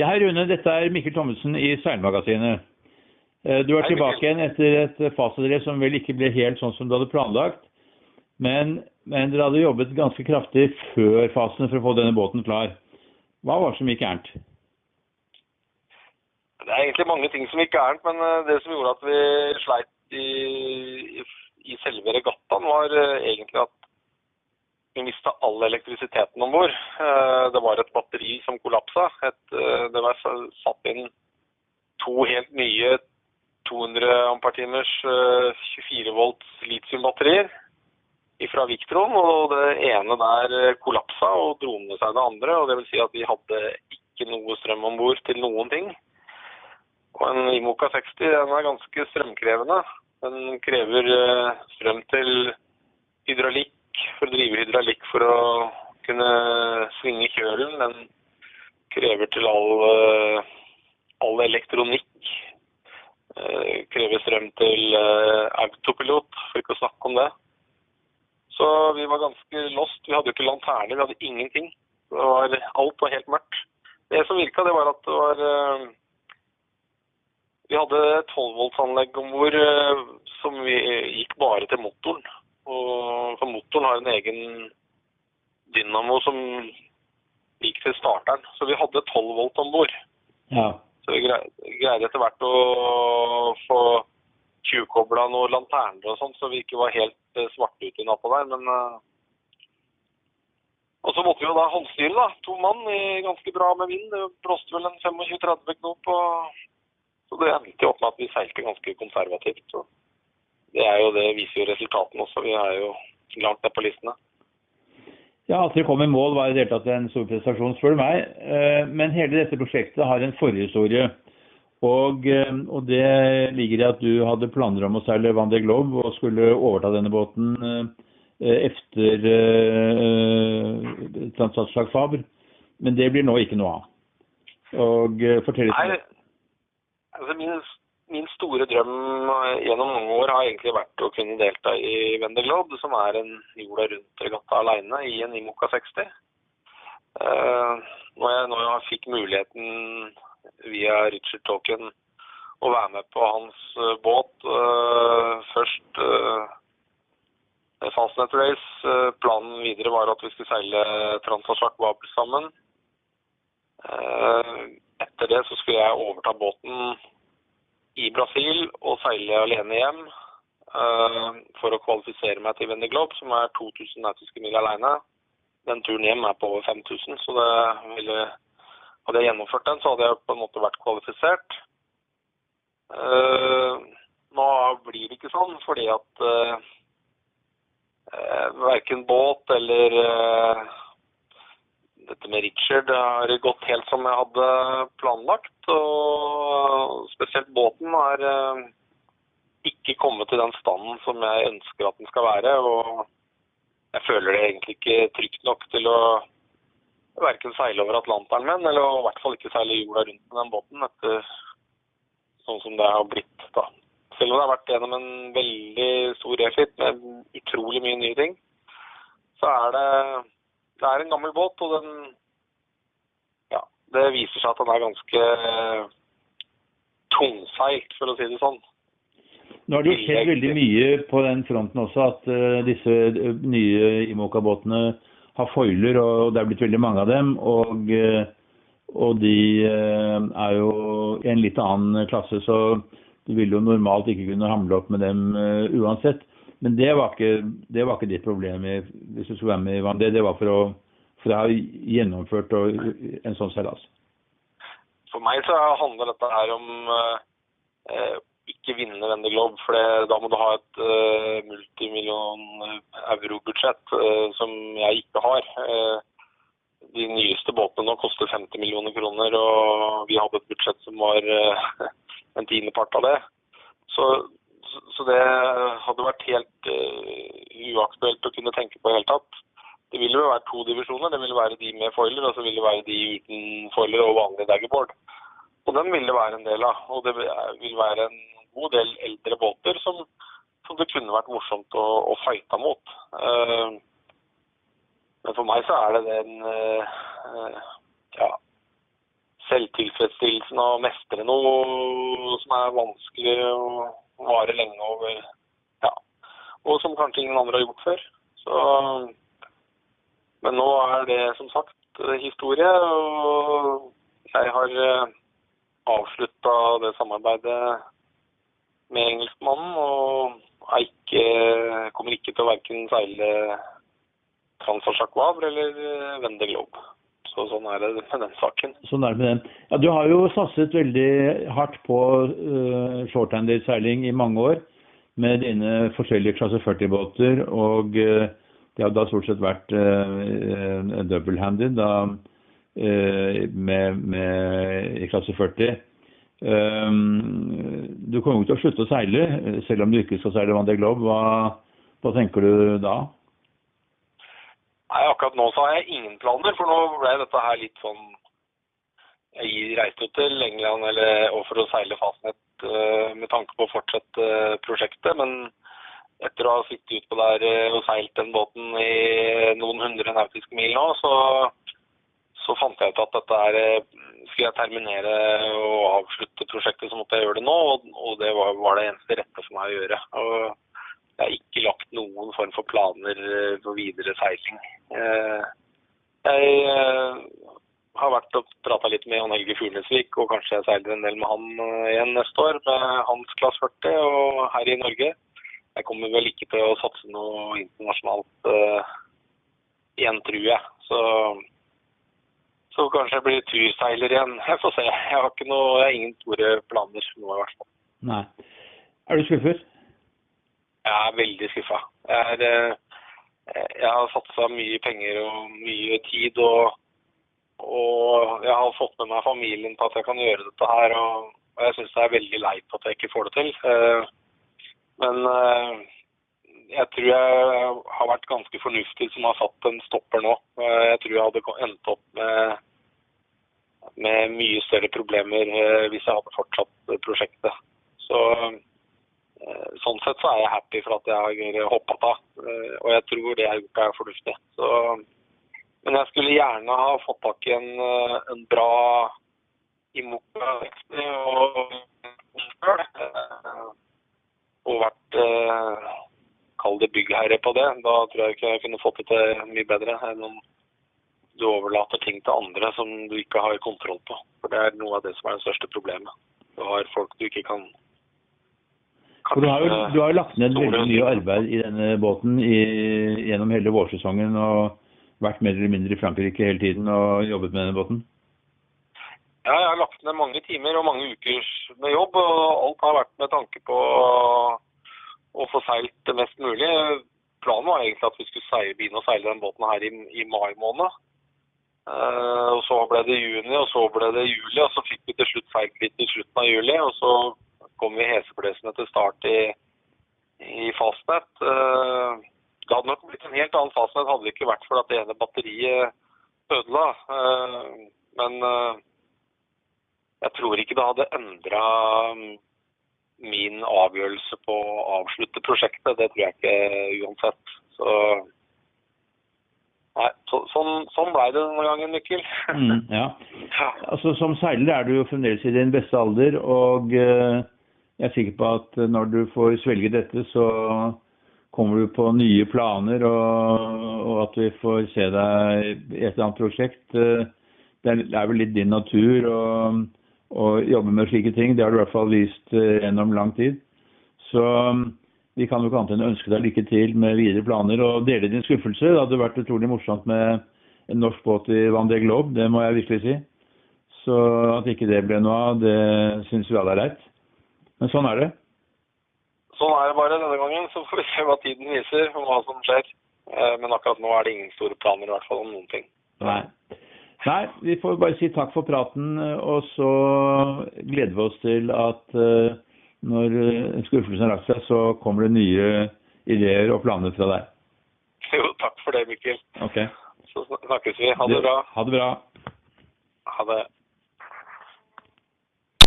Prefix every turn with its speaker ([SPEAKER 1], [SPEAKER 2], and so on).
[SPEAKER 1] Ja, hei Rune, dette er Mikkel Thommessen i Seilmagasinet. Eh, Du er
[SPEAKER 2] Hei,
[SPEAKER 1] tilbake igjen etter et fasedrev som vel ikke ble helt sånn som du hadde planlagt. Men, men dere hadde jobbet ganske kraftig før fasen for å få denne båten klar. Hva var det som gikk gærent?
[SPEAKER 2] Det er egentlig mange ting som gikk gærent, men eh, det som gjorde at vi sleit i, i, i selve regattaen, var eh, egentlig at vi mista all elektrisiteten om bord. Eh, Det var et batteri som kollapsa. Eh, Det var satt inn to helt nye 200 ampertimers 24 volts litiumbatterier fra Victron, og det ene der eh, kollapsa og dro med seg det andre. og vil si at vi hadde ikke noe strøm om bord til noen ting. Og en Imoca 60 den er ganske strømkrevende. Den krever eh, strøm til hydraulikk, for å drive hydraulikk for å kunne svinge kjølen. Den krever til all, eh, all elektronikk. Eh, krever strøm til eh, autopilot, for ikke å snakke om det. Så vi var ganske lost. Vi hadde jo ikke lanterner, vi hadde ingenting. Det var, alt var helt mørkt. Det som virka, det var at det var Vi hadde 12-voltsanlegg om bord som vi gikk bare til motoren. Og for motoren har en egen dynamo som gikk til starteren. Så vi hadde 12 volt om bord.
[SPEAKER 1] Ja.
[SPEAKER 2] Så vi greide etter hvert å få tjuvkobla noen lanterner og sånn, så vi ikke var helt eh, svarte ute i natta der. Men eh, Og så måtte vi jo da håndstyre, da. To mann i ganske bra med vind. Det blåste vel en 25-30 knop. Og... Så det endte jo opp med at vi seilte ganske konservativt. Så det er jo det viser jo resultatene også. Vi er jo langt ned på listene.
[SPEAKER 1] Ja, At dere kom i mål var i det hele tatt en stor prestasjon, spør du meg. Eh, Men hele dette prosjektet har en forhistorie. Og, eh, og det ligger i at du hadde planer om å seile Van de Globe og skulle overta denne båten etter eh, Transatlantic Faber. Men det blir nå ikke noe av. Og fortell litt om det.
[SPEAKER 2] altså min, min store drøm eh, gjennom mange år har egentlig vært å kunne delta i Vendée Globe, som er en jorda rundt-regatta alene i en Imoca 60. Eh, når, jeg, når jeg fikk muligheten via Richard Talken å være med på hans eh, båt først Fastnet Race. planen videre var at vi skulle seile Transasjak Babel sammen. Etter det så skulle jeg overta båten i Brasil og seile alene hjem uh, for å kvalifisere meg til Vendée Globe, som er 2000 nautiske mil alene. Den turen hjem er på over 5000, så ville, hadde jeg gjennomført den, så hadde jeg på en måte vært kvalifisert. Uh, nå blir det ikke sånn, fordi at uh, verken båt eller eh, dette med Richard har gått helt som jeg hadde planlagt. Og spesielt båten har eh, ikke kommet til den standen som jeg ønsker at den skal være. Og jeg føler det egentlig ikke trygt nok til å verken seile over Atlanteren med eller i hvert fall ikke seile jorda rundt med den båten, etter sånn som det har blitt. da. Selv om det har vært gjennom en veldig stor refit med utrolig mye nye ting, så er det det er en gammel båt, og den Ja, det viser seg at den er ganske tungseilt, for å si det sånn.
[SPEAKER 1] Nå har det jo skjedd veldig mye på den fronten også, at uh, disse eh, nye Imoka-båtene har foiler, og det er blitt veldig mange av dem. Og, eh, og de uh, er jo i en litt annen klasse, så du vil jo normalt ikke kunne hamle opp med dem uh, uansett. Men det var, ikke, det var ikke ditt problem hvis du skulle være med i Van Det, det var for å, for å ha gjennomført en sånn seilas.
[SPEAKER 2] For meg så handler dette her om eh, ikke vinne Vendée Globe, for da må du ha et eh, multimillion euro-budsjett eh, som jeg ikke har. Eh, de nyeste båtene nå koster 50 millioner kroner, og vi hadde et budsjett som var eh, en tiendepart av det. Så, så det hadde vært helt uh, uaktuelt å kunne tenke på i det hele tatt. Det ville jo være to divisjoner. Det ville være de med foiler, og så ville det være de uten foiler og vanlig daggerboard. Og den ville være en del av. Og det vil være en god del eldre båter som, som det kunne vært morsomt å, å fighte mot. Uh, men for meg så er det den uh, ja, selvtilfredsstillelsen av å mestre noe som er vanskelig og varer lenge over Ja. Og som kanskje ingen andre har gjort før. Så Men nå er det som sagt historie, og jeg har avslutta det samarbeidet med engelskmannen. Og jeg ikke, kommer ikke til å verken seile Transfar Wavre eller Vende Globe. Så sånn er det med den saken.
[SPEAKER 1] Sånn er det med den. Ja, Du har jo satset veldig hardt på uh, shorthander-seiling i mange år med dine forskjellige klasse 40-båter. Og uh, det har da stort sett vært uh, double-handed uh, med, med, i klasse 40. Um, du kommer jo til å slutte å seile, selv om du ikke skal seile Vendée Globe. Hva, hva tenker du da?
[SPEAKER 2] Nei, akkurat nå så har jeg ingen planer, for nå ble dette her litt sånn Jeg reiste jo til England eller, og for å seile fastnett uh, med tanke på å fortsette uh, prosjektet, men etter å ha sittet utpå der uh, og seilt den båten i noen hundre nautiske mil nå, så, så fant jeg ut at dette er Skulle jeg terminere og avslutte prosjektet, så måtte jeg gjøre det nå, og, og det var, var, det eneste rette for meg å gjøre. Og, jeg har ikke lagt noen form for planer for videre seiling. Jeg har vært og prata litt med Jan Helge Furnesvik, og kanskje jeg seiler en del med han igjen neste år, med hans klasse 40 og her i Norge. Jeg kommer vel ikke til å satse noe internasjonalt igjen, tror jeg. Så, så kanskje jeg blir turseiler igjen. Jeg får se. Jeg har, ikke noe, jeg har ingen store planer nå, i hvert fall.
[SPEAKER 1] Nei. Er du skuffet?
[SPEAKER 2] Jeg er veldig skuffa. Jeg, jeg, har satsa mye penger og mye tid. Og, og, jeg har fått med meg familien på at jeg kan gjøre dette her. Og, og jeg syns det er veldig leit at jeg ikke får det til. Men jeg tror jeg har vært ganske fornuftig som har satt en stopper nå. Jeg tror jeg hadde endt opp med, med mye større problemer hvis jeg hadde fortsatt prosjektet. Så sett så er jeg happy for at jeg har hoppa av. Og jeg tror det jeg har gjort er fornuftig. Så, men jeg skulle gjerne ha fått tak i en, en bra Imoca 60 og, og vært Kall det byggherre på det. Da tror jeg ikke jeg kunne fått det til mye bedre enn om du overlater ting til andre som du ikke har kontroll på. For det er noe av det som er det største problemet. Du har folk du ikke kan
[SPEAKER 1] du har jo du har lagt ned veldig mye arbeid i denne båten i, gjennom hele vårsesongen og vært mer eller mindre i Frankrike hele tiden og jobbet med denne båten?
[SPEAKER 2] Ja, jeg har lagt ned mange timer og mange uker med jobb. og Alt har vært med tanke på å få seilt det mest mulig. Planen var egentlig at vi skulle seile, begynne å seile den båten her i, i mai måned. Uh, og Så ble det juni, og så ble det juli, og så fikk vi til slutt seilt litt i slutten av juli. og så kom vi heseblesende til start i, i fastnett. Uh, det hadde nok blitt en helt annen fastnett hadde det ikke vært for at det ene batteriet ødela. Uh, men uh, jeg tror ikke det hadde endra min avgjørelse på å avslutte prosjektet. Det tror jeg ikke uansett. Så Nei, så, sånn, sånn ble det denne gangen, Mikkel.
[SPEAKER 1] mm, ja. Altså, som seiler er du jo fremdeles i din beste alder. og... Uh jeg er sikker på at når du får svelge dette, så kommer du på nye planer, og, og at vi får se deg i et eller annet prosjekt. Det er vel litt din natur å, jobbe med slike ting. Det har du i hvert fall vist eh, gjennom lang tid. Så vi kan jo ikke annet enn ønske deg lykke til med videre planer og dele din skuffelse. Det hadde vært utrolig morsomt med en norsk båt i Van de Globe, det må jeg virkelig si. Så at ikke det ble noe av, det syns vi alle er leit. Men sånn er det.
[SPEAKER 2] Sånn er det bare denne gangen. Så får vi se hva tiden viser og hva som skjer. Eh, men akkurat nå er det ingen store planer i hvert fall om noen ting.
[SPEAKER 1] Nei. Nei, vi får bare si takk for praten, og så gleder vi oss til at uh, når skuffelsen har lagt seg, så kommer det nye ideer og planer fra deg.
[SPEAKER 2] Jo, takk for det, Mikkel.
[SPEAKER 1] Ok.
[SPEAKER 2] Så snakkes vi. Ha det bra.
[SPEAKER 1] Ha det bra.
[SPEAKER 2] Ha det.